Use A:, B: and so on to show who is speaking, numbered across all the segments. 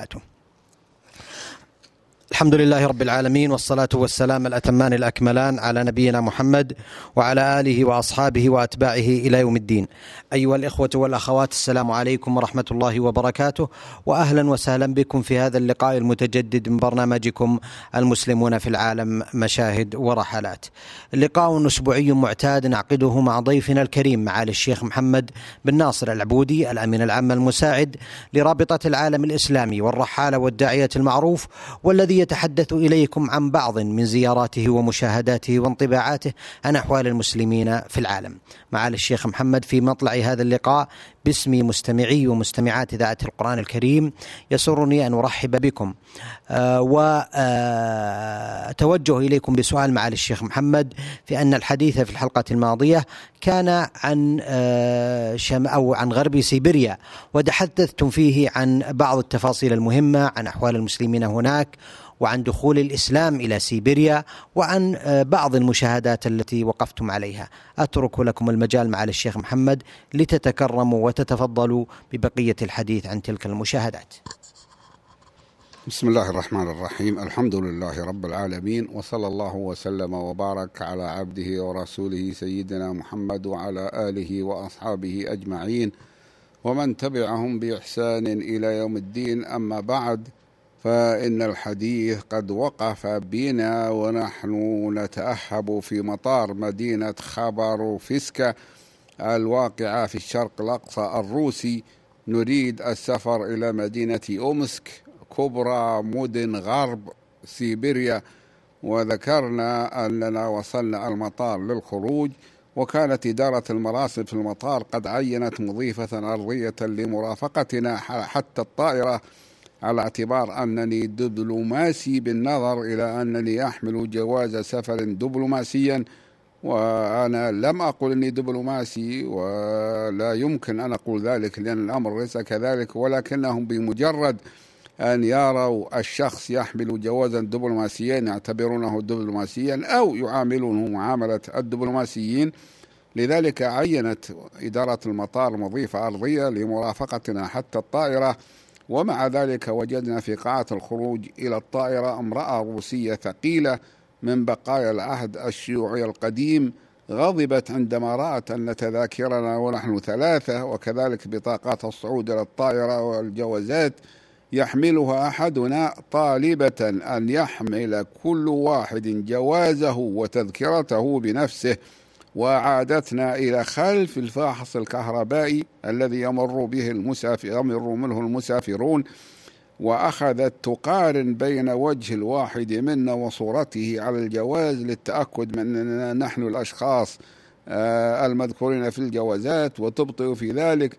A: وبركاته الحمد لله رب العالمين والصلاة والسلام الأتمان الأكملان على نبينا محمد وعلى آله وأصحابه وأتباعه إلى يوم الدين. أيها الإخوة والأخوات السلام عليكم ورحمة الله وبركاته وأهلا وسهلا بكم في هذا اللقاء المتجدد من برنامجكم المسلمون في العالم مشاهد ورحلات. لقاء أسبوعي معتاد نعقده مع ضيفنا الكريم معالي الشيخ محمد بن ناصر العبودي الأمين العام المساعد لرابطة العالم الإسلامي والرحالة والداعية المعروف والذي يتحدث إليكم عن بعض من زياراته ومشاهداته وانطباعاته عن أحوال المسلمين في العالم. معالي الشيخ محمد في مطلع هذا اللقاء باسم مستمعي ومستمعات إذاعة القرآن الكريم يسرني أن أرحب بكم أه واتوجه إليكم بسؤال معالي الشيخ محمد في أن الحديث في الحلقة الماضية كان عن أه شم أو عن غرب سيبيريا وتحدثتم فيه عن بعض التفاصيل المهمة عن أحوال المسلمين هناك وعن دخول الإسلام إلى سيبيريا وعن بعض المشاهدات التي وقفتم عليها. أترك لكم المجال مع الشيخ محمد لتتكرموا وتتفضلوا ببقية الحديث عن تلك المشاهدات.
B: بسم الله الرحمن الرحيم، الحمد لله رب العالمين وصلى الله وسلم وبارك على عبده ورسوله سيدنا محمد وعلى آله وأصحابه أجمعين. ومن تبعهم بإحسان إلى يوم الدين أما بعد فإن الحديث قد وقف بنا ونحن نتأهب في مطار مدينة خاباروفسكا الواقعة في الشرق الأقصى الروسي. نريد السفر إلى مدينة أومسك كبرى مدن غرب سيبيريا. وذكرنا أننا وصلنا المطار للخروج وكانت إدارة المراسل في المطار قد عينت مضيفة أرضية لمرافقتنا حتى الطائرة على اعتبار أنني دبلوماسي بالنظر إلى أنني أحمل جواز سفر دبلوماسيا. وأنا لم أقل أني دبلوماسي ولا يمكن أن أقول ذلك لأن الأمر ليس كذلك ولكنهم بمجرد أن يروا الشخص يحمل جوازا دبلوماسيا يعتبرونه دبلوماسيا أو يعاملونه معاملة الدبلوماسيين. لذلك عينت إدارة المطار مضيفة أرضية لمرافقتنا حتى الطائرة ومع ذلك وجدنا في قاعة الخروج إلى الطائرة امرأة روسية ثقيلة من بقايا العهد الشيوعي القديم غضبت عندما رأت أن تذاكرنا ونحن ثلاثة وكذلك بطاقات الصعود إلى الطائرة والجوازات يحملها أحدنا طالبة أن يحمل كل واحد جوازه وتذكرته بنفسه. وعادتنا إلى خلف الفاحص الكهربائي الذي يمر به المسافر يمر منه المسافرون وأخذت تقارن بين وجه الواحد منا وصورته على الجواز للتأكد من أننا نحن الأشخاص المذكورين في الجوازات وتبطئ في ذلك.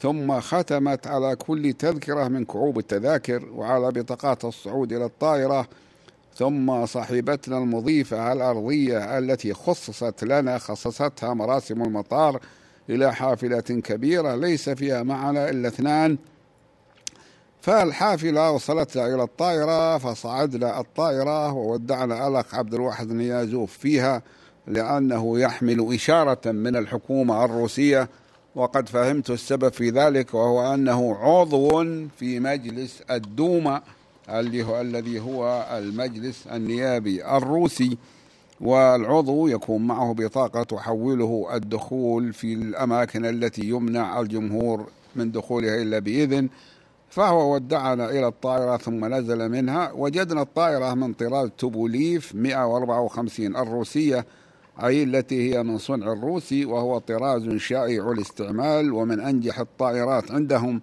B: ثم ختمت على كل تذكرة من كعوب التذاكر وعلى بطاقات الصعود إلى الطائرة. ثم صاحبتنا المضيفة الأرضية التي خصصت لنا خصصتها مراسم المطار إلى حافلة كبيرة ليس فيها معنا إلا اثنان. فالحافلة وصلتنا إلى الطائرة فصعدنا الطائرة وودعنا الأخ عبد الواحد نيازوف فيها لأنه يحمل إشارة من الحكومة الروسية وقد فهمت السبب في ذلك وهو أنه عضو في مجلس الدوما الذي هو المجلس النيابي الروسي والعضو يكون معه بطاقة تحوله الدخول في الأماكن التي يمنع الجمهور من دخولها إلا بإذن. فهو ودعنا إلى الطائرة ثم نزل منها. وجدنا الطائرة من طراز توبوليف 154 الروسية أي التي هي من صنع الروسي وهو طراز شائع الاستعمال ومن أنجح الطائرات عندهم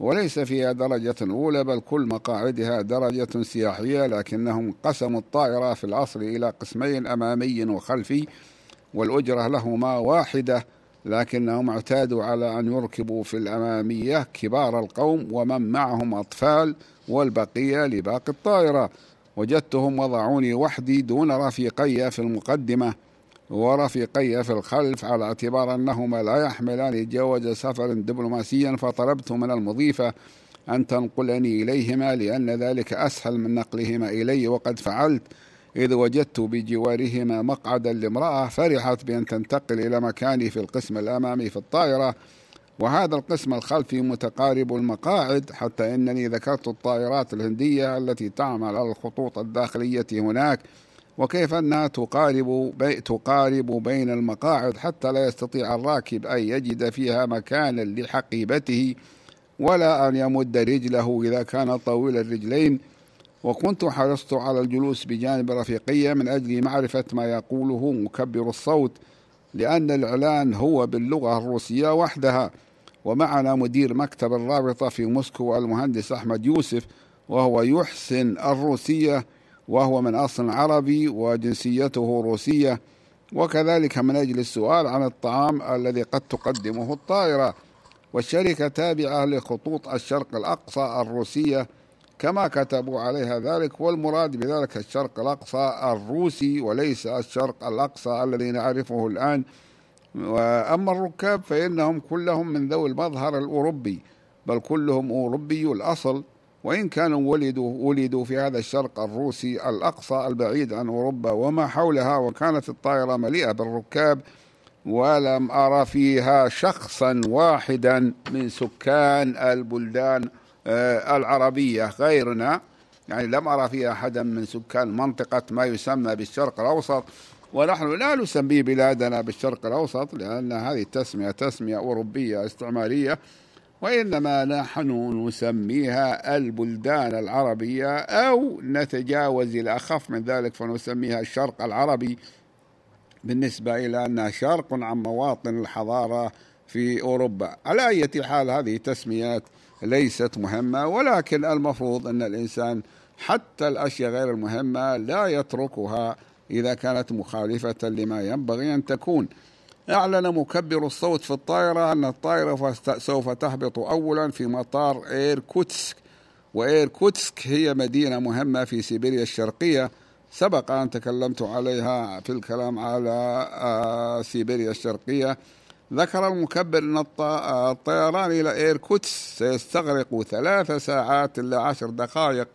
B: وليس فيها درجة أولى بل كل مقاعدها درجة سياحية لكنهم قسموا الطائرة في الأصل إلى قسمين أمامي وخلفي والأجرة لهما واحدة. لكنهم اعتادوا على أن يركبوا في الأمامية كبار القوم ومن معهم أطفال والبقية لباقي الطائرة. وجدتهم وضعوني وحدي دون رفيقي في المقدمة ورفيقي في الخلف على اعتبار أنهما لا يحملان جواز سفر دبلوماسيا فطلبت من المضيفة أن تنقلني إليهما لأن ذلك أسهل من نقلهما إلي وقد فعلت. إذ وجدت بجوارهما مقعدا لامرأة فرحت بأن تنتقل إلى مكاني في القسم الأمامي في الطائرة وهذا القسم الخلفي متقارب المقاعد حتى إنني ذكرت الطائرات الهندية التي تعمل على الخطوط الداخلية هناك وكيف أنها تقارب بي تقارب بين المقاعد حتى لا يستطيع الراكب أن يجد فيها مكانا لحقيبته ولا أن يمد رجله إذا كان طويل الرجلين. وكنت حرصت على الجلوس بجانب رفيقية من أجل معرفة ما يقوله مكبر الصوت لأن الإعلان هو باللغة الروسية وحدها. ومعنا مدير مكتب الرابطة في موسكو المهندس أحمد يوسف وهو يحسن الروسية وهو من أصل عربي وجنسيته روسية. وكذلك من أجل السؤال عن الطعام الذي قد تقدمه الطائرة. والشركة تابعة لخطوط الشرق الأقصى الروسية. كما كتبوا عليها ذلك والمراد بذلك الشرق الأقصى الروسي وليس الشرق الأقصى الذي نعرفه الآن. وأما الركاب فإنهم كلهم من ذوي المظهر الأوروبي بل كلهم أوروبي الأصل. وإن كانوا ولدوا ولدوا في هذا الشرق الروسي الأقصى البعيد عن أوروبا وما حولها وكانت الطائرة مليئة بالركاب ولم أرى فيها شخصا واحدا من سكان البلدان العربية غيرنا. يعني لم أرى فيها أحدا من سكان منطقة ما يسمى بالشرق الأوسط ونحن لا نسمي بلادنا بالشرق الأوسط لأن هذه التسمية تسمية أوروبية استعمارية وإنما نحن نسميها البلدان العربية أو نتجاوز إلى أخف من ذلك فنسميها الشرق العربي بالنسبة إلى أنها شرق عن مواطن الحضارة في أوروبا. على أي حال هذه تسميات ليست مهمة ولكن المفروض أن الإنسان حتى الأشياء غير المهمة لا يتركها إذا كانت مخالفة لما ينبغي أن تكون. أعلن مكبر الصوت في الطائرة أن الطائرة سوف تهبط أولا في مطار إيركوتسك وإيركوتسك هي مدينة مهمة في سيبيريا الشرقية. سبق أن تكلمت عليها في الكلام على آه، سيبيريا الشرقية. ذكر المكبر أن الطيران إلى إيركوتسك سيستغرق ثلاث ساعات إلا عشر دقائق.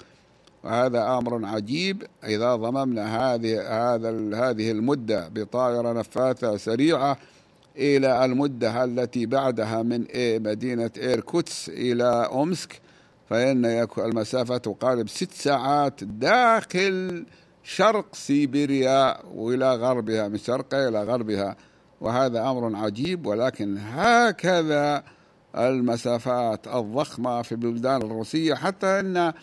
B: وهذا أمر عجيب. إذا ضممنا هذه هذا هذه المدة بطائرة نفاثة سريعة إلى المدة التي بعدها من مدينة إيركوتسك إلى أومسك فإن المسافة تقارب ست ساعات داخل شرق سيبيريا وإلى غربها من شرقها إلى غربها. وهذا أمر عجيب ولكن هكذا المسافات الضخمة في البلدان الروسية حتى أن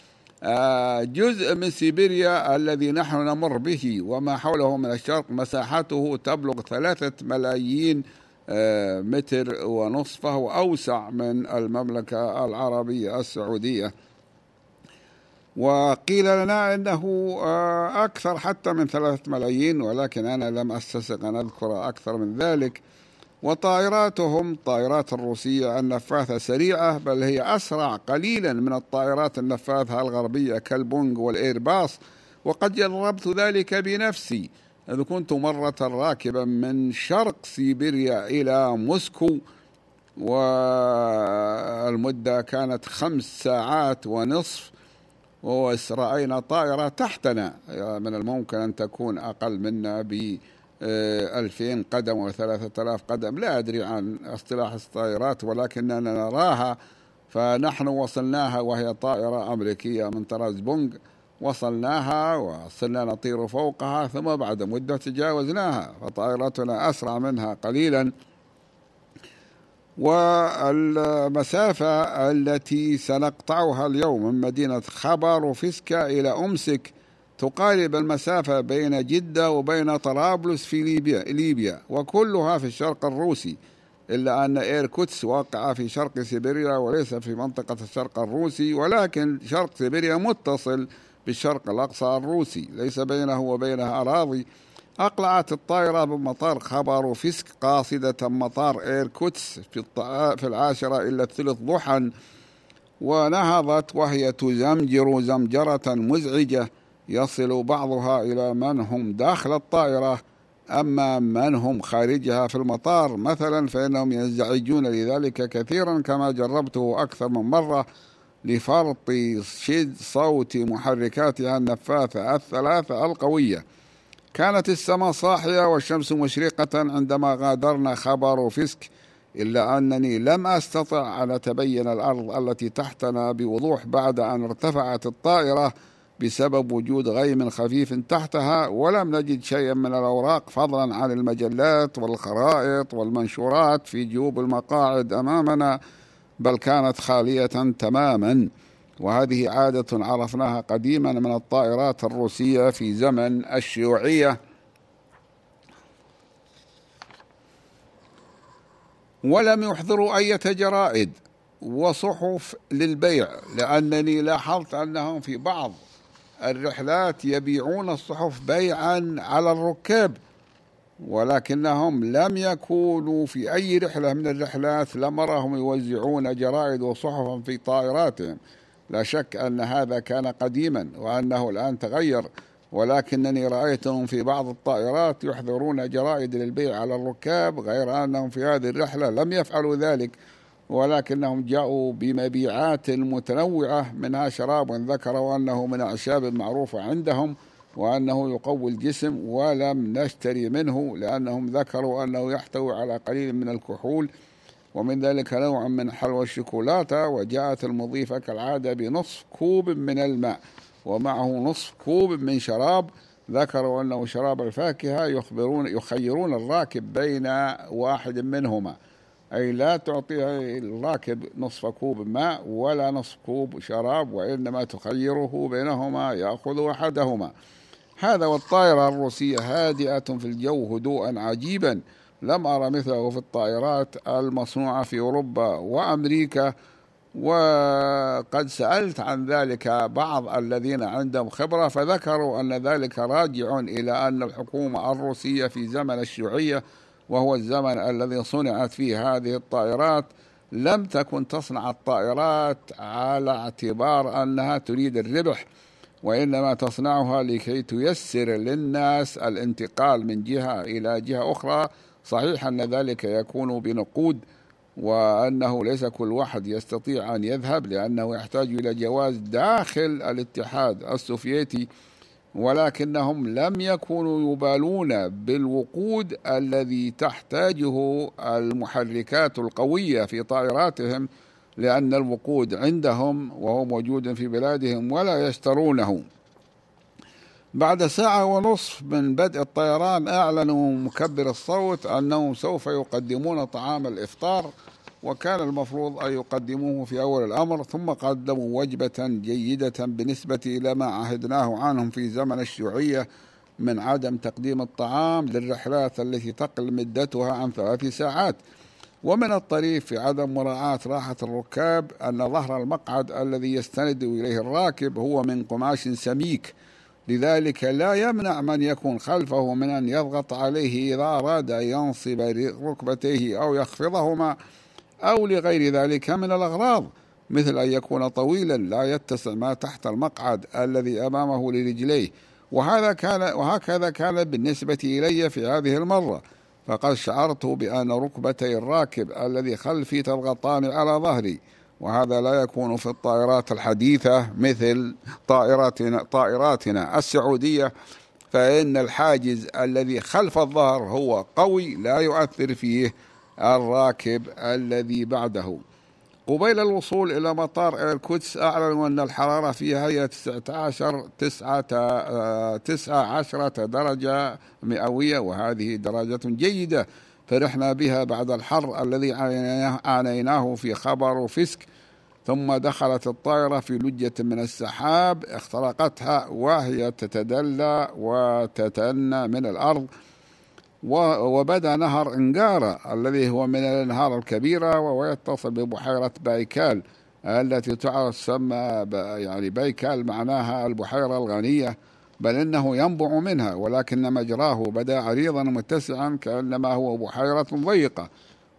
B: آه، جزء من سيبيريا الذي نحن نمر به وما حوله من الشرق مساحته تبلغ ثلاثة ملايين آه، متر ونصف فهو أوسع من المملكة العربية السعودية. وقيل لنا إنه آه، أكثر حتى من ثلاثة ملايين ولكن أنا لم أستسق أن أذكر أكثر من ذلك. وطائراتهم طائرات الروسية النفاثة سريعة بل هي أسرع قليلا من الطائرات النفاثة الغربية كالبونغ والإيرباص وقد جربت ذلك بنفسي. إذ كنت مرة راكبا من شرق سيبيريا إلى موسكو والمدة كانت خمس ساعات ونصف. ورأينا طائرة تحتنا. من الممكن أن تكون أقل منا ب 2000 قدم و 3000 قدم. لا أدري عن اصطلاح الطائرات ولكننا نراها. فنحن وصلناها وهي طائرة أمريكية من طراز بونغ وصلناها وصلنا نطير فوقها ثم بعد مدة تجاوزناها. فطائرتنا أسرع منها قليلا. والمسافة التي سنقطعها اليوم من مدينة خبروفسك إلى أمسك تقارب المسافة بين جدة وبين طرابلس في ليبيا, ليبيا. وكلها في الشرق الروسي إلا أن إيركوتسك واقعة في شرق سيبيريا وليس في منطقة الشرق الروسي ولكن شرق سيبيريا متصل بالشرق الأقصى الروسي. ليس بينه وبينها أراضي أقلعت الطائرة بمطار خبروفسك قاصدة مطار إيركوتس في, في العاشرة إلى الثلث ضحى ونهضت وهي تزمجر زمجرة مزعجة يصل بعضها إلى من هم داخل الطائرة أما من هم خارجها في المطار. مثلا فإنهم ينزعجون لذلك كثيرا كما جربته أكثر من مرة لفرط شد صوت محركاتها النفاثة الثلاثة القوية. كانت السماء صاحية والشمس مشرقة عندما غادرنا خبر فسك إلا أنني لم أستطع أن أتبين الأرض التي تحتنا بوضوح بعد أن ارتفعت الطائرة بسبب وجود غيم خفيف تحتها ولم نجد شيئا من الأوراق فضلا عن المجلات والخرائط والمنشورات في جيوب المقاعد أمامنا بل كانت خالية تماما. وهذه عادة عرفناها قديما من الطائرات الروسية في زمن الشيوعية. ولم يحضروا أي جرائد وصحف للبيع لأنني لاحظت أنهم في بعض الرحلات يبيعون الصحف بيعا على الركاب ولكنهم لم يكونوا في أي رحلة من الرحلات لم أراهم يوزعون جرائد وصحفا في طائراتهم. لا شك أن هذا كان قديما وأنه الآن تغير ولكنني رأيتهم في بعض الطائرات يحضرون جرائد للبيع على الركاب غير أنهم في هذه الرحلة لم يفعلوا ذلك ولكنهم جاءوا بمبيعات متنوعة منها شراب ذكروا أنه من أعشاب معروفة عندهم وأنه يقوي الجسم ولم نشتري منه لأنهم ذكروا أنه يحتوي على قليل من الكحول ومن ذلك نوع من حلوى الشوكولاتة وجاءت المضيفة كالعادة بنصف كوب من الماء ومعه نصف كوب من شراب. ذكروا أنه شراب الفاكهة يخبرون يخيرون الراكب بين واحد منهما. أي لا تعطي الراكب نصف كوب ماء ولا نصف كوب شراب وإنما تخيره بينهما يأخذ أحدهما. هذا والطائرة الروسية هادئة في الجو هدوءا عجيبا. لم أرى مثله في الطائرات المصنوعة في أوروبا وأمريكا وقد سألت عن ذلك بعض الذين عندهم خبرة فذكروا أن ذلك راجع إلى أن الحكومة الروسية في زمن الشيوعية وهو الزمن الذي صنعت فيه هذه الطائرات لم تكن تصنع الطائرات على اعتبار أنها تريد الربح وإنما تصنعها لكي تيسر للناس الانتقال من جهة إلى جهة أخرى. صحيح أن ذلك يكون بنقود وأنه ليس كل واحد يستطيع أن يذهب لأنه يحتاج إلى جواز داخل الاتحاد السوفيتي ولكنهم لم يكونوا يبالون بالوقود الذي تحتاجه المحركات القوية في طائراتهم لأن الوقود عندهم وهو موجود في بلادهم ولا يشترونه. بعد ساعة ونصف من بدء الطيران أعلنوا مكبر الصوت أنهم سوف يقدمون طعام الإفطار وكان المفروض أن يقدموه في أول الأمر ثم قدموا وجبة جيدة بالنسبة إلى ما عهدناه عنهم في زمن الشيوعية من عدم تقديم الطعام للرحلات التي تقل مدتها عن ثلاث ساعات. ومن الطريف في عدم مراعاة راحة الركاب أن ظهر المقعد الذي يستند إليه الراكب هو من قماش سميك. لذلك لا يمنع من يكون خلفه من أن يضغط عليه إذا أراد أن ينصب ركبتيه أو يخفضهما أو لغير ذلك من الأغراض مثل أن يكون طويلا لا يتسع ما تحت المقعد الذي أمامه لرجليه. وهذا كان وهكذا كان بالنسبة إلي في هذه المرة. فقد شعرت بأن ركبتي الراكب الذي خلفي تضغطان على ظهري. وهذا لا يكون في الطائرات الحديثة مثل طائراتنا طائراتنا السعودية فإن الحاجز الذي خلف الظهر هو قوي لا يؤثر فيه الراكب الذي بعده. قبيل الوصول إلى مطار إيركوتس أعلنوا أن الحرارة فيها هي 19 تسعة تسعة عشرة درجة مئوية وهذه درجة جيدة. فرحنا بها بعد الحر الذي عانيناه في خبروفسك ثم دخلت الطائرة في لجة من السحاب اخترقتها وهي تتدلى وتتدنى من الأرض. وبدأ نهر انجارا الذي هو من الأنهار الكبيرة وهو يتصل ببحيرة بايكال التي تسمى يعني بايكال معناها البحيرة الغنية. بل إنه ينبع منها ولكن مجراه بدا عريضا متسعا كأنما هو بحيرة ضيقة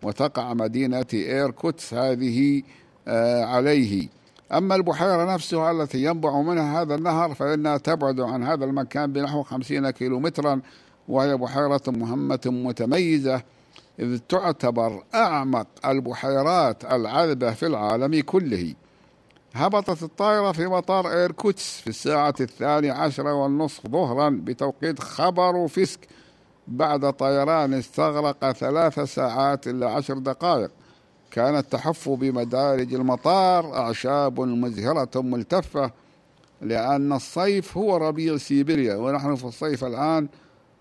B: وتقع مدينة إيركوتسك هذه آه، عليه. أما البحيرة نفسها التي ينبع منها هذا النهر فإنها تبعد عن هذا المكان بنحو خمسين كيلو مترا وهي بحيرة مهمة متميزة إذ تعتبر أعمق البحيرات العذبة في العالم كله. هبطت الطائرة في مطار إيركوتسك في الساعة الثانية عشرة والنصف ظهرا بتوقيت خبروفسك بعد طيران استغرق ثلاث ساعات إلا عشر دقائق. كانت تحف بمدارج المطار أعشاب مزهرة ملتفة لأن الصيف هو ربيع سيبيريا ونحن في الصيف الآن.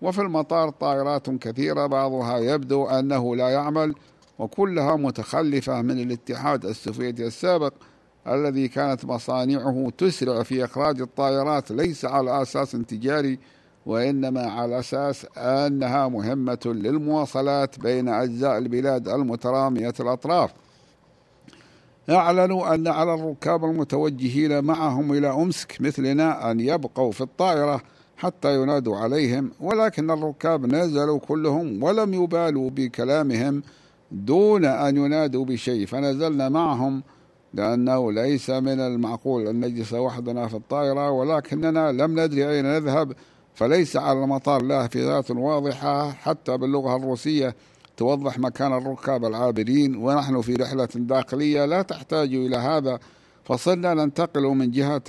B: وفي المطار طائرات كثيرة بعضها يبدو أنه لا يعمل وكلها متخلفة من الاتحاد السوفيتي السابق. الذي كانت مصانعه تسرع في إخراج الطائرات ليس على أساس تجاري وإنما على أساس أنها مهمة للمواصلات بين أجزاء البلاد المترامية الأطراف. أعلنوا أن على الركاب المتوجهين معهم إلى أمسك مثلنا أن يبقوا في الطائرة حتى ينادوا عليهم ولكن الركاب نزلوا كلهم ولم يبالوا بكلامهم دون أن ينادوا بشيء. فنزلنا معهم لأنه ليس من المعقول أن نجلس وحدنا في الطائرة ولكننا لم ندري أين نذهب فليس على المطار لافتات واضحة حتى باللغة الروسية توضح مكان الركاب العابرين ونحن في رحلة داخلية لا تحتاج إلى هذا فصرنا ننتقل من جهة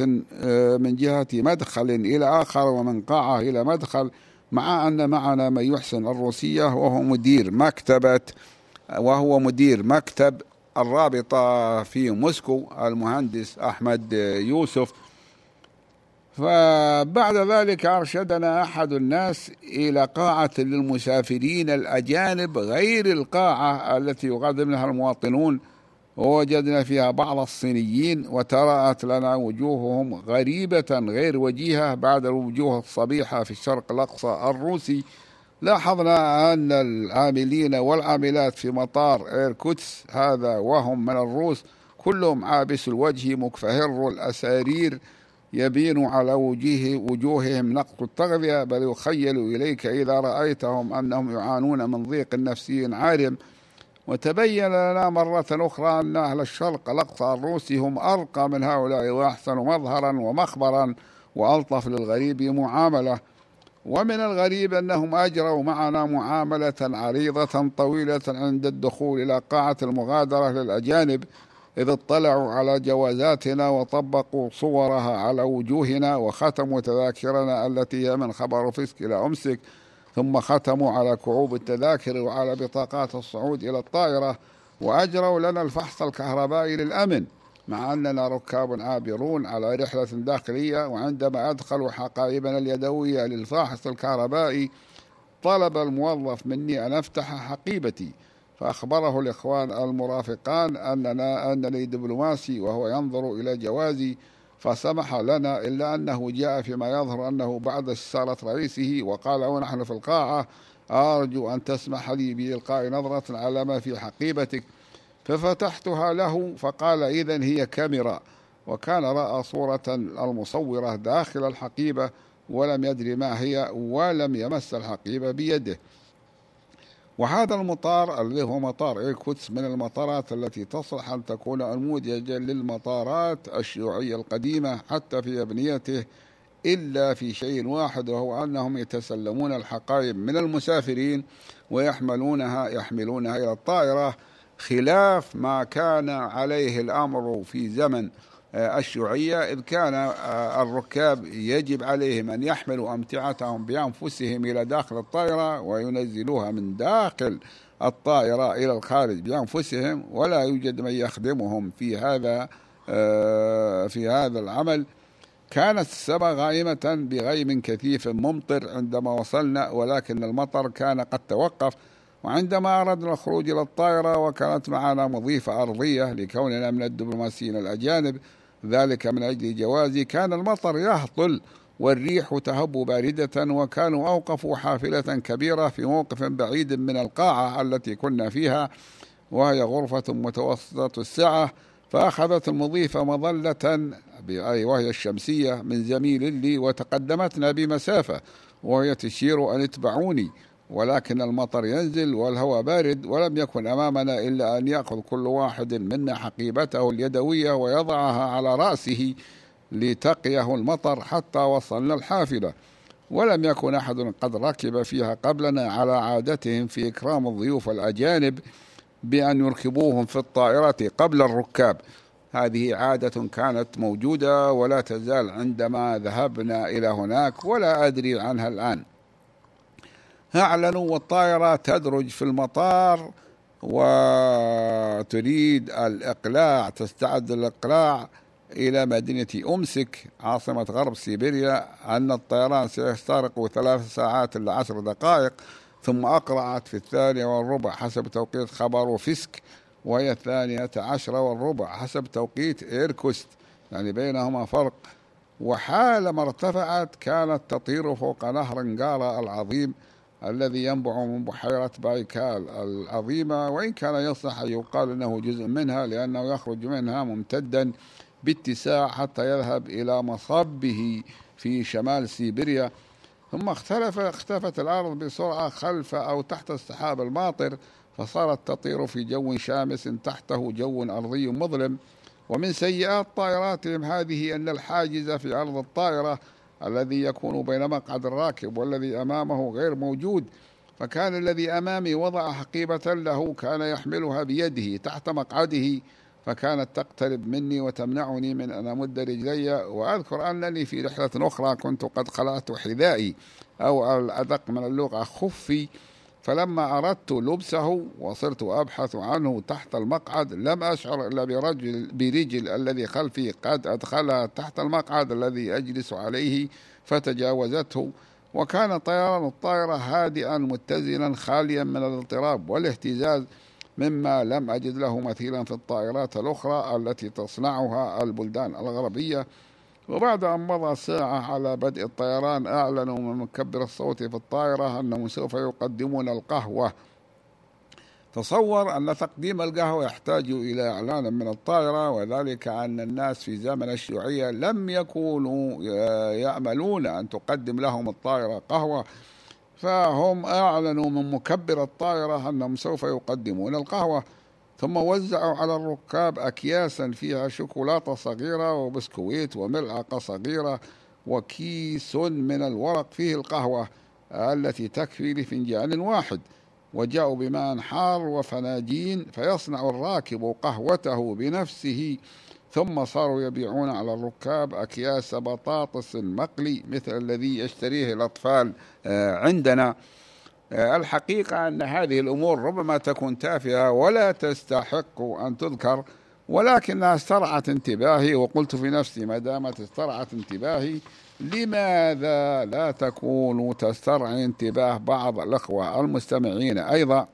B: من جهة مدخل إلى آخر ومن قاعة إلى مدخل مع أن معنا من يحسن الروسية وهو مدير مكتبة وهو مدير مكتب الرابطة في موسكو المهندس أحمد يوسف. فبعد ذلك أرشدنا أحد الناس إلى قاعة للمسافرين الأجانب غير القاعة التي يقدم لها المواطنون. ووجدنا فيها بعض الصينيين وتراءت لنا وجوههم غريبة غير وجيهة بعد الوجوه الصبيحة في الشرق الأقصى الروسي. لاحظنا أن العاملين والعاملات في مطار إيركوتس هذا وهم من الروس كلهم عابس الوجه مكفهر الأسارير يبين على وجوه وجوههم نقص التغذية بل يخيل إليك إذا رأيتهم أنهم يعانون من ضيق نفسي عارم. وتبين لنا مرة أخرى أن أهل الشرق الأقصى الروسي هم أرقى من هؤلاء وأحسن مظهرا ومخبرا وألطف للغريب معاملة. ومن الغريب أنهم أجروا معنا معاملة عريضة طويلة عند الدخول إلى قاعة المغادرة للأجانب إذ اطلعوا على جوازاتنا وطبقوا صورها على وجوهنا وختموا تذاكرنا التي هي من خبر فسك إلى أمسك ثم ختموا على كعوب التذاكر وعلى بطاقات الصعود إلى الطائرة وأجروا لنا الفحص الكهربائي للأمن. مع أننا ركاب عابرون على رحلة داخلية وعندما أدخلوا حقائبنا اليدوية للفاحص الكهربائي طلب الموظف مني أن أفتح حقيبتي. فأخبره الإخوان المرافقان أننا أنني دبلوماسي وهو ينظر إلى جوازي فسمح لنا إلا أنه جاء فيما يظهر أنه بعد استشارة رئيسه وقال ونحن في القاعة أرجو أن تسمح لي بإلقاء نظرة على ما في حقيبتك. ففتحتها له فقال إذا هي كاميرا. وكان رأى صورة المصورة داخل الحقيبة ولم يدري ما هي ولم يمس الحقيبة بيده. وهذا المطار الذي هو مطار إيركوتس من المطارات التي تصلح أن تكون نموذجا للمطارات الشيوعية القديمة حتى في أبنيته إلا في شيء واحد وهو أنهم يتسلمون الحقائب من المسافرين ويحملونها يحملونها إلى الطائرة خلاف ما كان عليه الأمر في زمن الشيوعية إذ كان الركاب يجب عليهم أن يحملوا أمتعتهم بأنفسهم إلى داخل الطائرة وينزلوها من داخل الطائرة إلى الخارج بأنفسهم ولا يوجد من يخدمهم في هذا في هذا العمل. كانت السماء غائمة بغيم كثيف ممطر عندما وصلنا ولكن المطر كان قد توقف. وعندما أردنا الخروج إلى الطائرة وكانت معنا مضيفة أرضية لكوننا من الدبلوماسيين الأجانب ذلك من أجل جوازي كان المطر يهطل والريح تهب باردة وكانوا أوقفوا حافلة كبيرة في موقف بعيد من القاعة التي كنا فيها وهي غرفة متوسطة السعة فأخذت المضيفة مظلة أي وهي الشمسية من زميل لي وتقدمتنا بمسافة وهي تشير أن اتبعوني. ولكن المطر ينزل والهواء بارد ولم يكن أمامنا إلا أن يأخذ كل واحد منا حقيبته اليدوية ويضعها على رأسه لتقيه المطر حتى وصلنا الحافلة. ولم يكن أحد قد ركب فيها قبلنا على عادتهم في إكرام الضيوف الأجانب بأن يركبوهم في الطائره قبل الركاب. هذه عادة كانت موجودة ولا تزال عندما ذهبنا إلى هناك ولا أدري عنها الآن. أعلنوا والطائرة تدرج في المطار وتريد الإقلاع تستعد للإقلاع إلى مدينة أمسك عاصمة غرب سيبيريا أن الطيران سيستغرق ثلاث ساعات إلى عشر دقائق ثم أقلعت في الثانية والربع حسب توقيت خبروفسك وهي الثانية عشرة والربع حسب توقيت إيركوتسك يعني بينهما فرق. وحالما ارتفعت كانت تطير فوق نهر أنقارا العظيم الذي ينبع من بحيرة بايكال العظيمة وإن كان يصح أن يقال أنه جزء منها لأنه يخرج منها ممتدا باتساع حتى يذهب إلى مصبه في شمال سيبيريا. ثم اختلف اختفت الأرض بسرعة خلف أو تحت السحاب الماطر فصارت تطير في جو شامس تحته جو أرضي مظلم. ومن سيئات طائراتهم هذه أن الحاجز في أرض الطائرة الذي يكون بين مقعد الراكب والذي أمامه غير موجود فكان الذي أمامي وضع حقيبة له كان يحملها بيده تحت مقعده فكانت تقترب مني وتمنعني من أن أمد رجلي وأذكر أنني في رحلة أخرى كنت قد خلعت حذائي أو الأدق من اللغة خفي فلما أردت لبسه وصرت أبحث عنه تحت المقعد لم أشعر إلا برجل, برجل الذي خلفي قد أدخلها تحت المقعد الذي أجلس عليه فتجاوزته. وكان طيران الطائرة هادئا متزنا خاليا من الاضطراب والاهتزاز مما لم أجد له مثيلا في الطائرات الأخرى التي تصنعها البلدان الغربية. وبعد أن مضى ساعة على بدء الطيران أعلنوا من مكبر الصوت في الطائرة أنهم سوف يقدمون القهوة. تصور أن تقديم القهوة يحتاج إلى إعلان من الطائرة وذلك أن الناس في زمن الشيوعية لم يكونوا يأملون أن تقدم لهم الطائرة قهوة. فهم أعلنوا من مكبر الطائرة أنهم سوف يقدمون القهوة. ثم وزعوا على الركاب أكياسا فيها شوكولاتة صغيرة وبسكويت وملعقة صغيرة وكيس من الورق فيه القهوة التي تكفي لفنجان واحد. وجاءوا بماء حار وفناجين فيصنع الراكب قهوته بنفسه ثم صاروا يبيعون على الركاب أكياس بطاطس مقلي مثل الذي يشتريه الأطفال آه، عندنا. الحقيقة أن هذه الأمور ربما تكون تافهة ولا تستحق أن تذكر ولكنها استرعت انتباهي وقلت في نفسي ما دامت استرعت انتباهي لماذا لا تكون تسترعي انتباه بعض الأخوة المستمعين أيضا؟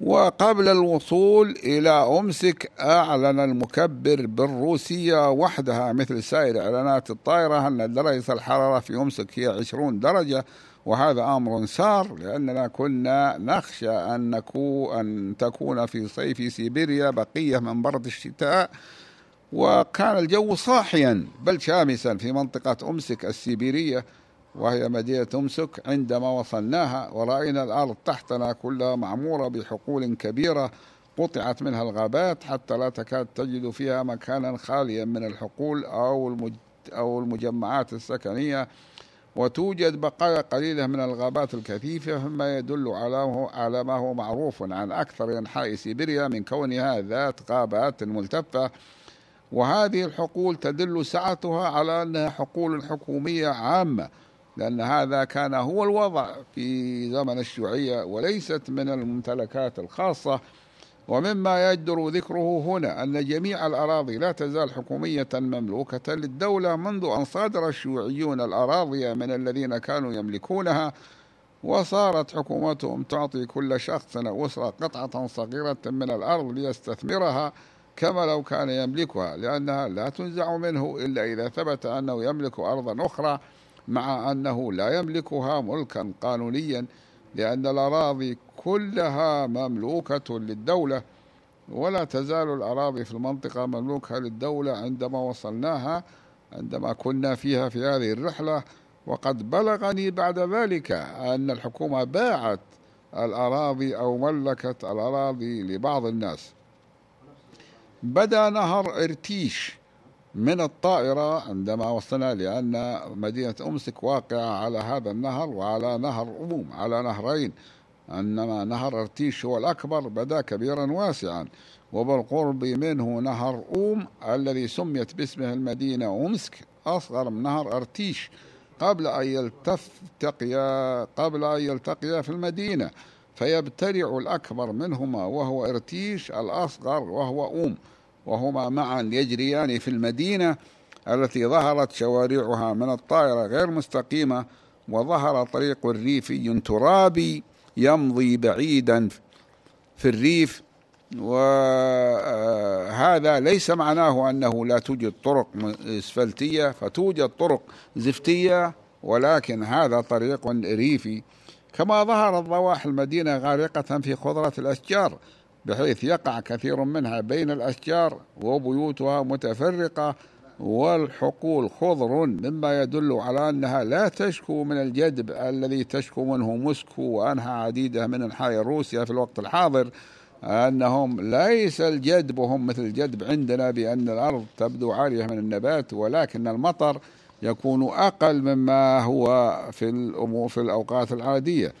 B: وقبل الوصول إلى أمسك أعلن المكبر بالروسية وحدها مثل سائر إعلانات الطائرة أن درجة الحرارة في أمسك هي 20 درجة وهذا أمر سار لأننا كنا نخشى أن, نكو أن تكون في صيف سيبيريا بقية من برد الشتاء وكان الجو صاحيا بل شامسا في منطقة أمسك السيبيرية وهي مدينة أمسك عندما وصلناها ورأينا الأرض تحتنا كلها معمورة بحقول كبيرة قطعت منها الغابات حتى لا تكاد تجد فيها مكانا خاليا من الحقول أو أو المجمعات السكنية. وتوجد بقايا قليلة من الغابات الكثيفة مما يدل على على ما هو معروف عن أكثر أنحاء سيبيريا من كونها ذات غابات ملتفة. وهذه الحقول تدل سعتها على أنها حقول حكومية عامة لأن هذا كان هو الوضع في زمن الشيوعية وليست من الممتلكات الخاصة. ومما يجدر ذكره هنا أن جميع الأراضي لا تزال حكومية مملوكة للدولة منذ أن صادر الشيوعيون الأراضي من الذين كانوا يملكونها وصارت حكومتهم تعطي كل شخص أو أسرة قطعة صغيرة من الأرض ليستثمرها كما لو كان يملكها لأنها لا تنزع منه إلا إذا ثبت أنه يملك أرضا أخرى مع أنه لا يملكها ملكا قانونيا لأن الأراضي كلها مملوكة للدولة ولا تزال الأراضي في المنطقة مملوكة للدولة عندما وصلناها عندما كنا فيها في هذه الرحلة. وقد بلغني بعد ذلك أن الحكومة باعت الأراضي أو ملكت الأراضي لبعض الناس. بدأ نهر إرتيش من الطائرة عندما وصلنا لأن مدينة أمسك واقعة على هذا النهر وعلى نهر أموم على نهرين. إنما نهر أرتيش هو الأكبر بدا كبيرا واسعا. وبالقرب منه نهر أوم الذي سميت باسمه المدينة أمسك أصغر من نهر أرتيش قبل أن يلتقيا قبل أن يلتقيا في المدينة. فيبتلع الأكبر منهما وهو إرتيش الأصغر وهو أوم. وهما معا يجريان في المدينة التي ظهرت شوارعها من الطائرة غير مستقيمة وظهر طريق ريفي ترابي. يمضي بعيدا في الريف. وهذا ليس معناه أنه لا توجد طرق إسفلتية فتوجد طرق زفتية ولكن هذا طريق ريفي. كما ظهرت ضواحي المدينة غارقة في خضرة الأشجار بحيث يقع كثير منها بين الأشجار وبيوتها متفرقة والحقول خضر مما يدل على أنها لا تشكو من الجدب الذي تشكو منه موسكو وأنها عديدة من أنحاء روسيا في الوقت الحاضر أنهم ليس الجدب هم مثل الجدب عندنا بأن الأرض تبدو عارية من النبات ولكن المطر يكون أقل مما هو في الأمور في الأوقات العادية.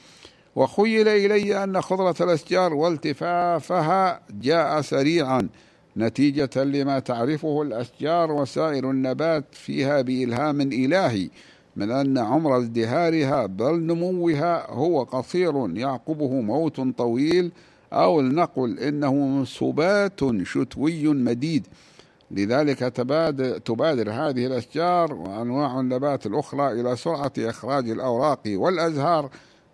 B: وخيل إلي أن خضرة الأشجار والتفافها جاء سريعا. نتيجة لما تعرفه الأشجار وسائر النبات فيها بإلهام إلهي من أن عمر ازدهارها بل نموها هو قصير يعقبه موت طويل أو لنقل إنه سبات شتوي مديد. لذلك تبادر هذه الأشجار وأنواع النبات الأخرى إلى سرعة إخراج الأوراق والأزهار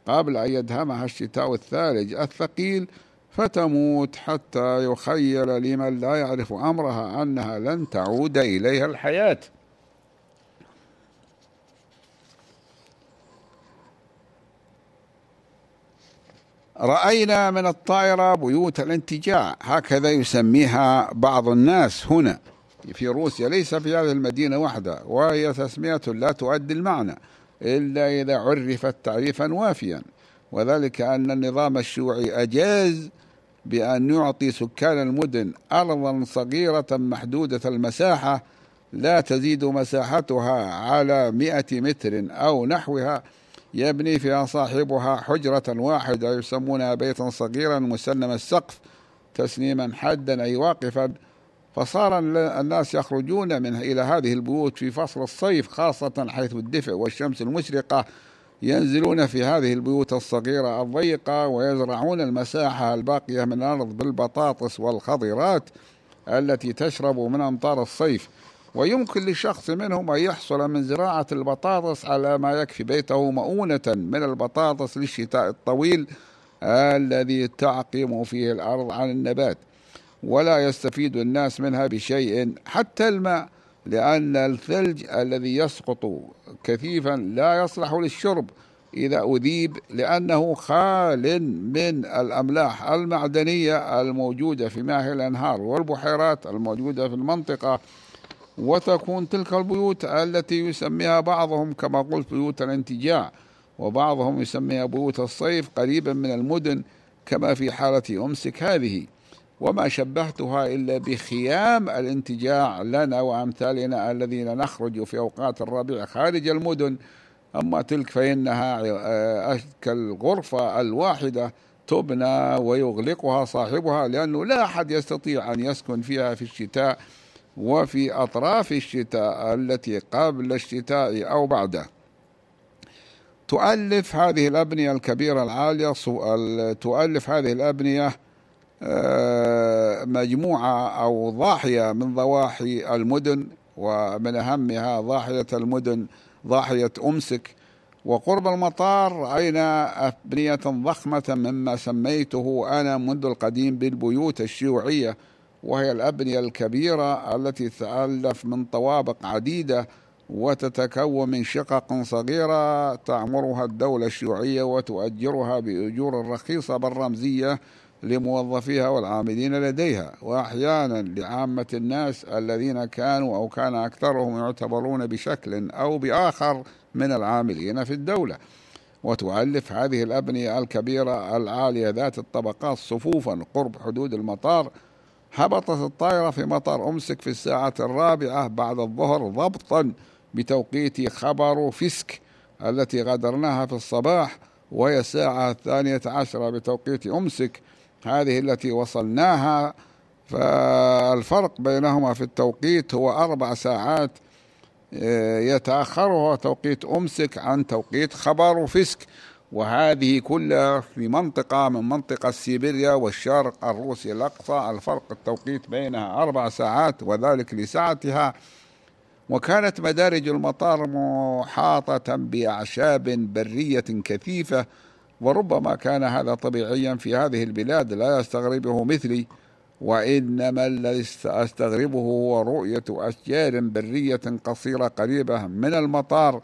B: قبل أن يدهمها الشتاء الثالج الثقيل فتموت حتى يخيل لمن لا يعرف أمرها أنها لن تعود إليها الحياة. رأينا من الطائرة بيوت الانتجاع هكذا يسميها بعض الناس هنا. في روسيا ليس في هذه المدينة وحدها وهي تسمية لا تؤدي المعنى إلا إذا عرفت تعريفا وافيا وذلك أن النظام الشيوعي أجاز بأن يعطي سكان المدن أرضا صغيرة محدودة المساحة لا تزيد مساحتها على مئة متر أو نحوها يبني فيها صاحبها حجرة واحدة يسمونها بيتا صغيرا مسنم السقف تسنيما حدا أي واقفا. فصار الناس يخرجون من إلى هذه البيوت في فصل الصيف خاصة حيث الدفء والشمس المشرقة ينزلون في هذه البيوت الصغيرة الضيقة ويزرعون المساحة الباقية من الأرض بالبطاطس والخضرات التي تشرب من أمطار الصيف. ويمكن لشخص منهم أن يحصل من زراعة البطاطس على ما يكفي بيته مؤونة من البطاطس للشتاء الطويل الذي تعقم فيه الأرض عن النبات. ولا يستفيد الناس منها بشيء حتى الماء لأن الثلج الذي يسقط كثيفا لا يصلح للشرب إذا أذيب لأنه خال من الأملاح المعدنية الموجودة في مياه الأنهار والبحيرات الموجودة في المنطقة وتكون تلك البيوت التي يسميها بعضهم كما قلت بيوت الانتجاع وبعضهم يسميها بيوت الصيف قريبا من المدن كما في حالة أمسك هذه. وما شبهتها إلا بخيام الانتجاع لنا وأمثالنا الذين نخرج في أوقات الربيع خارج المدن. أما تلك فإنها آه، كالغرفة الواحدة تبنى ويغلقها صاحبها لأنه لا أحد يستطيع أن يسكن فيها في الشتاء وفي أطراف الشتاء التي قبل الشتاء أو بعده. تؤلف هذه الأبنية الكبيرة العالية تؤلف هذه الأبنية مجموعة أو ضاحية من ضواحي المدن ومن أهمها ضاحية المدن ضاحية أمسك. وقرب المطار رأينا أبنية ضخمة مما سميته أنا منذ القديم بالبيوت الشيوعية وهي الأبنية الكبيرة التي تتألف من طوابق عديدة وتتكون من شقق صغيرة تعمرها الدولة الشيوعية وتؤجرها بأجور رخيصة بالرمزية. لموظفيها والعاملين لديها. وأحيانا لعامة الناس الذين كانوا أو كان أكثرهم يعتبرون بشكل أو بآخر من العاملين في الدولة. وتؤلف هذه الأبنية الكبيرة العالية ذات الطبقات صفوفا قرب حدود المطار. هبطت الطائرة في مطار أمسك في الساعة الرابعة بعد الظهر ضبطا بتوقيت خبر فيسك التي غادرناها في الصباح وهي الساعة الثانية عشرة بتوقيت أمسك هذه التي وصلناها فالفرق بينهما في التوقيت هو أربع ساعات يتأخرها توقيت أمسك عن توقيت خبر وفسك. وهذه كلها في منطقة من منطقة سيبيريا والشرق الروسي الأقصى. الفرق التوقيت بينها أربع ساعات وذلك لسعتها وكانت مدارج المطار محاطة بأعشاب برية كثيفة وربما كان هذا طبيعيا في هذه البلاد لا يستغربه مثلي وإنما الذي أستغربه هو رؤية أشجار برية قصيرة قريبة من المطار.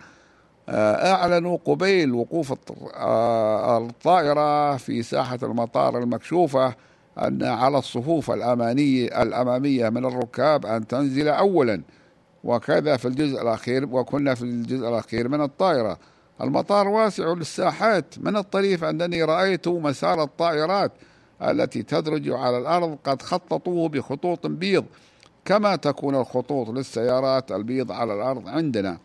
B: آه، أعلنوا قبيل وقوف آه، الطائرة في ساحة المطار المكشوفة أن على الصفوف الأمانية الأمامية من الركاب أن تنزل أولا وكذا في الجزء الأخير وكنا في الجزء الأخير من الطائرة. المطار واسع للساحات. من الطريف أنني رأيت مسار الطائرات التي تدرج على الأرض قد خططوه بخطوط بيض كما تكون الخطوط للسيارات البيض على الأرض عندنا.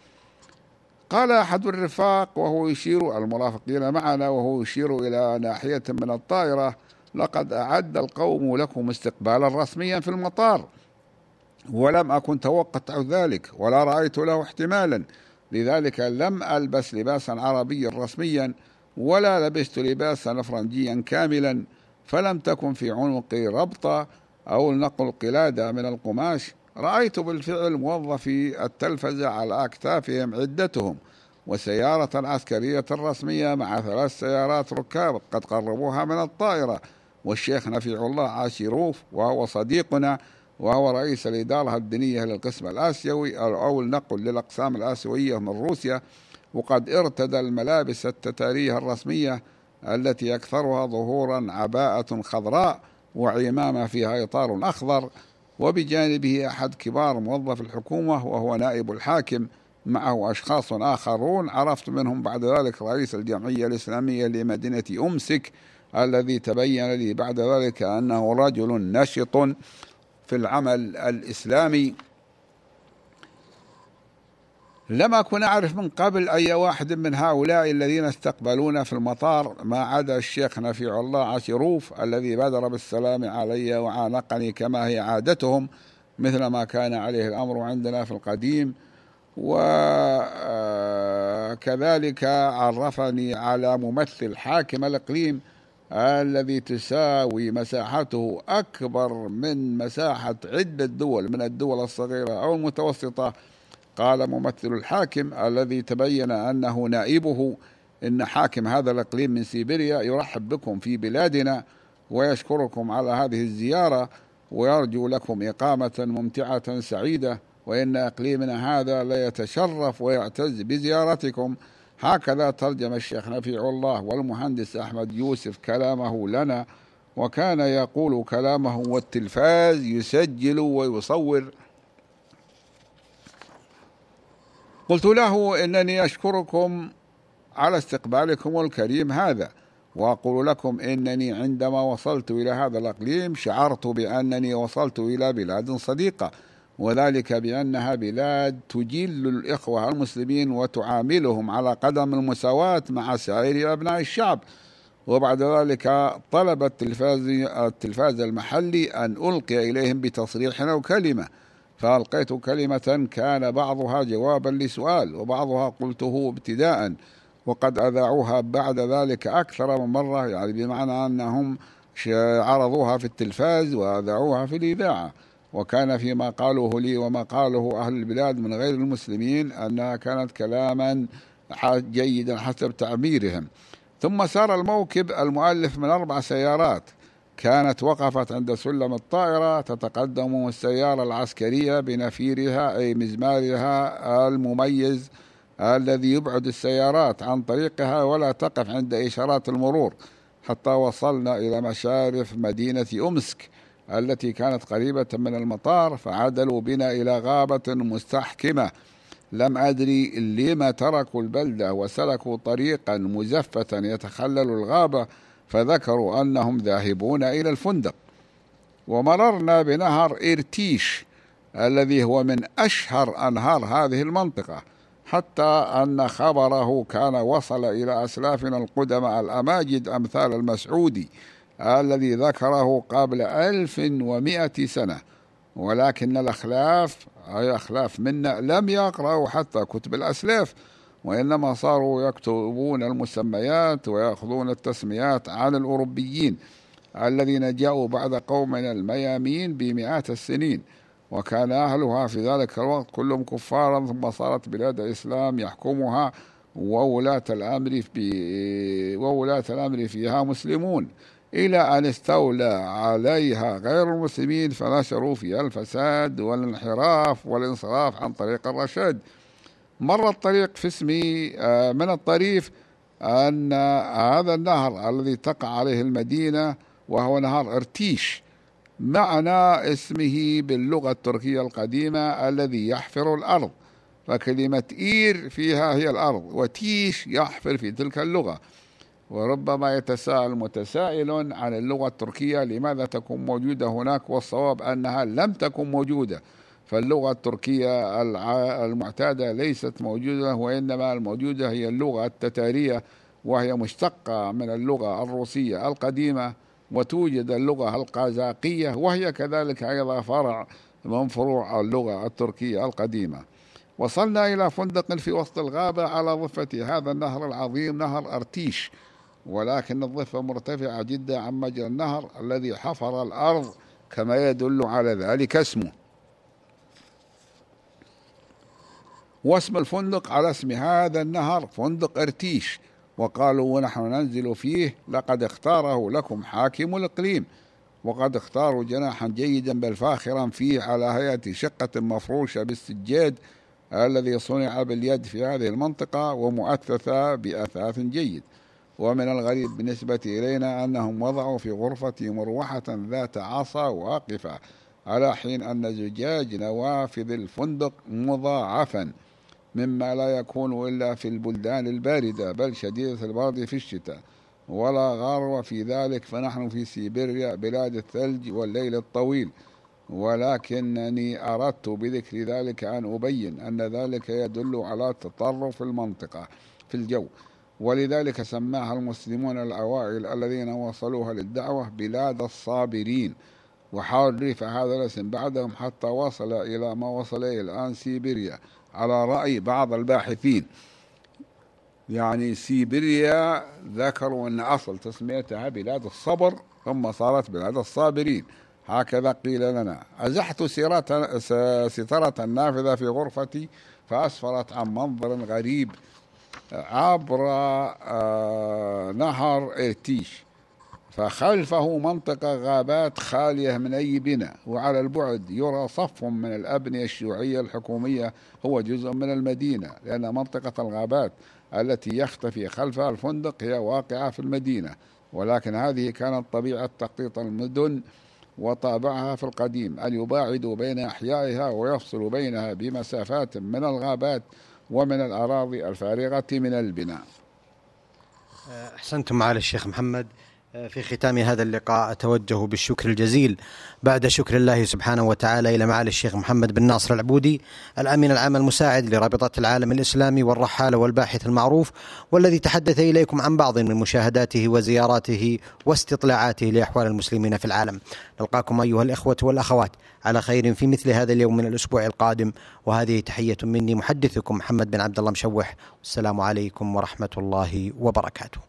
B: قال أحد الرفاق وهو يشير المرافقين معنا وهو يشير إلى ناحية من الطائرة لقد أعد القوم لكم استقبالا رسميا في المطار ولم أكن توقعت ذلك ولا رأيت له احتمالا. لذلك لم ألبس لباسا عربيا رسميا ولا لبست لباسا فرنجيا كاملا فلم تكن في عنقي ربطة أو نقل قلادة من القماش. رأيت بالفعل موظفي التلفزة على أكتافهم عدتهم وسيارة عسكرية رسمية مع ثلاث سيارات ركاب قد قربوها من الطائرة. والشيخ نفيع الله عاشروف وهو صديقنا وهو رئيس الإدارة الدينية للقسم الآسيوي أو النقل للأقسام الآسيوية من روسيا وقد ارتدى الملابس التتارية الرسمية التي أكثرها ظهورا عباءة خضراء وعمامة فيها إطار أخضر. وبجانبه أحد كبار موظف الحكومة وهو نائب الحاكم معه أشخاص آخرون. عرفت منهم بعد ذلك رئيس الجمعية الإسلامية لمدينة أمسك الذي تبين لي بعد ذلك أنه رجل نشط في العمل الإسلامي. لم أكن أعرف من قبل أي واحد من هؤلاء الذين استقبلونا في المطار ما عدا الشيخ نفيع الله عشروف الذي بادر بالسلام علي وعانقني كما هي عادتهم مثل ما كان عليه الأمر عندنا في القديم. وكذلك عرفني على ممثل حاكم الإقليم الذي تساوي مساحته أكبر من مساحة عدة دول من الدول الصغيرة أو المتوسطة. قال ممثل الحاكم الذي تبين أنه نائبه إن حاكم هذا الإقليم من سيبيريا يرحب بكم في بلادنا ويشكركم على هذه الزيارة ويرجو لكم إقامة ممتعة سعيدة وإن إقليمنا هذا لا يتشرف ويعتز بزيارتكم. هكذا ترجم الشيخ نفيع الله والمهندس أحمد يوسف كلامه لنا وكان يقول كلامه والتلفاز يسجل ويصور. قلت له إنني أشكركم على استقبالكم الكريم هذا وأقول لكم إنني عندما وصلت إلى هذا الإقليم شعرت بأنني وصلت إلى بلاد صديقة. وذلك بأنها بلاد تجل الإخوة المسلمين وتعاملهم على قدم المساواة مع سائر أبناء الشعب. وبعد ذلك طلب التلفاز التلفاز المحلي أن ألقي إليهم بتصريح أو كلمة. فألقيت كلمة كان بعضها جوابا لسؤال وبعضها قلته ابتداء. وقد أذاعوها بعد ذلك أكثر من مرة يعني بمعنى أنهم عرضوها في التلفاز وأذاعوها في الإذاعة. وكان فيما قالوه لي وما قاله أهل البلاد من غير المسلمين أنها كانت كلاما جيدا حسب تعبيرهم. ثم سار الموكب المؤلف من أربع سيارات. كانت وقفت عند سلم الطائرة تتقدم السيارة العسكرية بنفيرها أي مزمارها المميز الذي يبعد السيارات عن طريقها ولا تقف عند إشارات المرور. حتى وصلنا إلى مشارف مدينة أمسك. التي كانت قريبة من المطار فعدلوا بنا إلى غابة مستحكمة. لم أدري لما تركوا البلدة وسلكوا طريقا مزفة يتخلل الغابة فذكروا أنهم ذاهبون إلى الفندق. ومررنا بنهر إرتيش الذي هو من أشهر أنهار هذه المنطقة حتى أن خبره كان وصل إلى أسلافنا القدماء الأماجد أمثال المسعودي. الذي ذكره قبل ألف ومائة سنة. ولكن الأخلاف أي أخلاف منا لم يقرأوا حتى كتب الأسلاف وإنما صاروا يكتبون المسميات ويأخذون التسميات عن الأوروبيين الذين جاءوا بعد قومنا الميامين بمئات السنين. وكان أهلها في ذلك الوقت كلهم كفارا ثم صارت بلاد الإسلام يحكمها وولاة الأمر في وولاة الأمر فيها مسلمون. إلى أن استولى عليها غير المسلمين فنشروا فيها الفساد والانحراف والانصراف عن طريق الرشاد. مر الطريق في اسمي آه، من الطريف أن هذا النهر الذي تقع عليه المدينة وهو نهر إرتيش معنى اسمه باللغة التركية القديمة الذي يحفر الأرض. فكلمة إير فيها هي الأرض وتيش يحفر في تلك اللغة. وربما يتساءل متسائل عن اللغة التركية لماذا تكون موجودة هناك؟ والصواب أنها لم تكن موجودة. فاللغة التركية المعتادة ليست موجودة وإنما الموجودة هي اللغة التتارية وهي مشتقة من اللغة الروسية القديمة وتوجد اللغة القازاقية وهي كذلك أيضا فرع من فروع اللغة التركية القديمة. وصلنا إلى فندق في وسط الغابة على ضفة هذا النهر العظيم نهر أرتيش. ولكن الضفة مرتفعة جدا عن مجرى النهر الذي حفر الأرض كما يدل على ذلك اسمه. واسم الفندق على اسم هذا النهر فندق إرتيش وقالوا ونحن ننزل فيه لقد اختاره لكم حاكم الإقليم وقد اختاروا جناحا جيدا بل فاخرا فيه على هيئة شقة مفروشة بالسجاد الذي صنع باليد في هذه المنطقة ومؤثثة بأثاث جيد. ومن الغريب بالنسبة إلينا أنهم وضعوا في غرفة مروحة ذات عصا واقفة على حين أن زجاج نوافذ الفندق مضاعفا مما لا يكون إلا في البلدان الباردة بل شديدة البرد في الشتاء. ولا غار في ذلك فنحن في سيبيريا بلاد الثلج والليل الطويل. ولكنني أردت بذكر ذلك أن أبين أن ذلك يدل على تطرف المنطقة في الجو. ولذلك سماها المسلمون الأوائل الذين وصلوها للدعوة بلاد الصابرين. وحرف هذا الاسم بعدهم حتى وصل إلى ما وصل إليه الآن سيبيريا على رأي بعض الباحثين. يعني سيبيريا ذكروا أن أصل تسميتها بلاد الصبر ثم صارت بلاد الصابرين. هكذا قيل لنا. أزحت سترة النافذة في غرفتي فأسفرت عن منظر غريب. عبر آه، نهر إرتيش فخلفه منطقة غابات خالية من أي بناء وعلى البعد يرى صف من الأبنية الشيوعية الحكومية هو جزء من المدينة لأن منطقة الغابات التي يختفي خلفها الفندق هي واقعة في المدينة. ولكن هذه كانت طبيعة تخطيط المدن وطابعها في القديم أن يباعدوا بين أحيائها ويفصلوا بينها بمسافات من الغابات ومن الأراضي الفارغة من البناء.
A: أحسنتم معالي الشيخ محمد. في ختام هذا اللقاء أتوجه بالشكر الجزيل بعد شكر الله سبحانه وتعالى إلى معالي الشيخ محمد بن ناصر العبودي الأمين العام المساعد لرابطة العالم الإسلامي والرحال والباحث المعروف والذي تحدث إليكم عن بعض من مشاهداته وزياراته واستطلاعاته لأحوال المسلمين في العالم. نلقاكم أيها الإخوة والأخوات على خير في مثل هذا اليوم من الأسبوع القادم وهذه تحية مني محدثكم محمد بن عبد الله مشوح والسلام عليكم ورحمة الله وبركاته.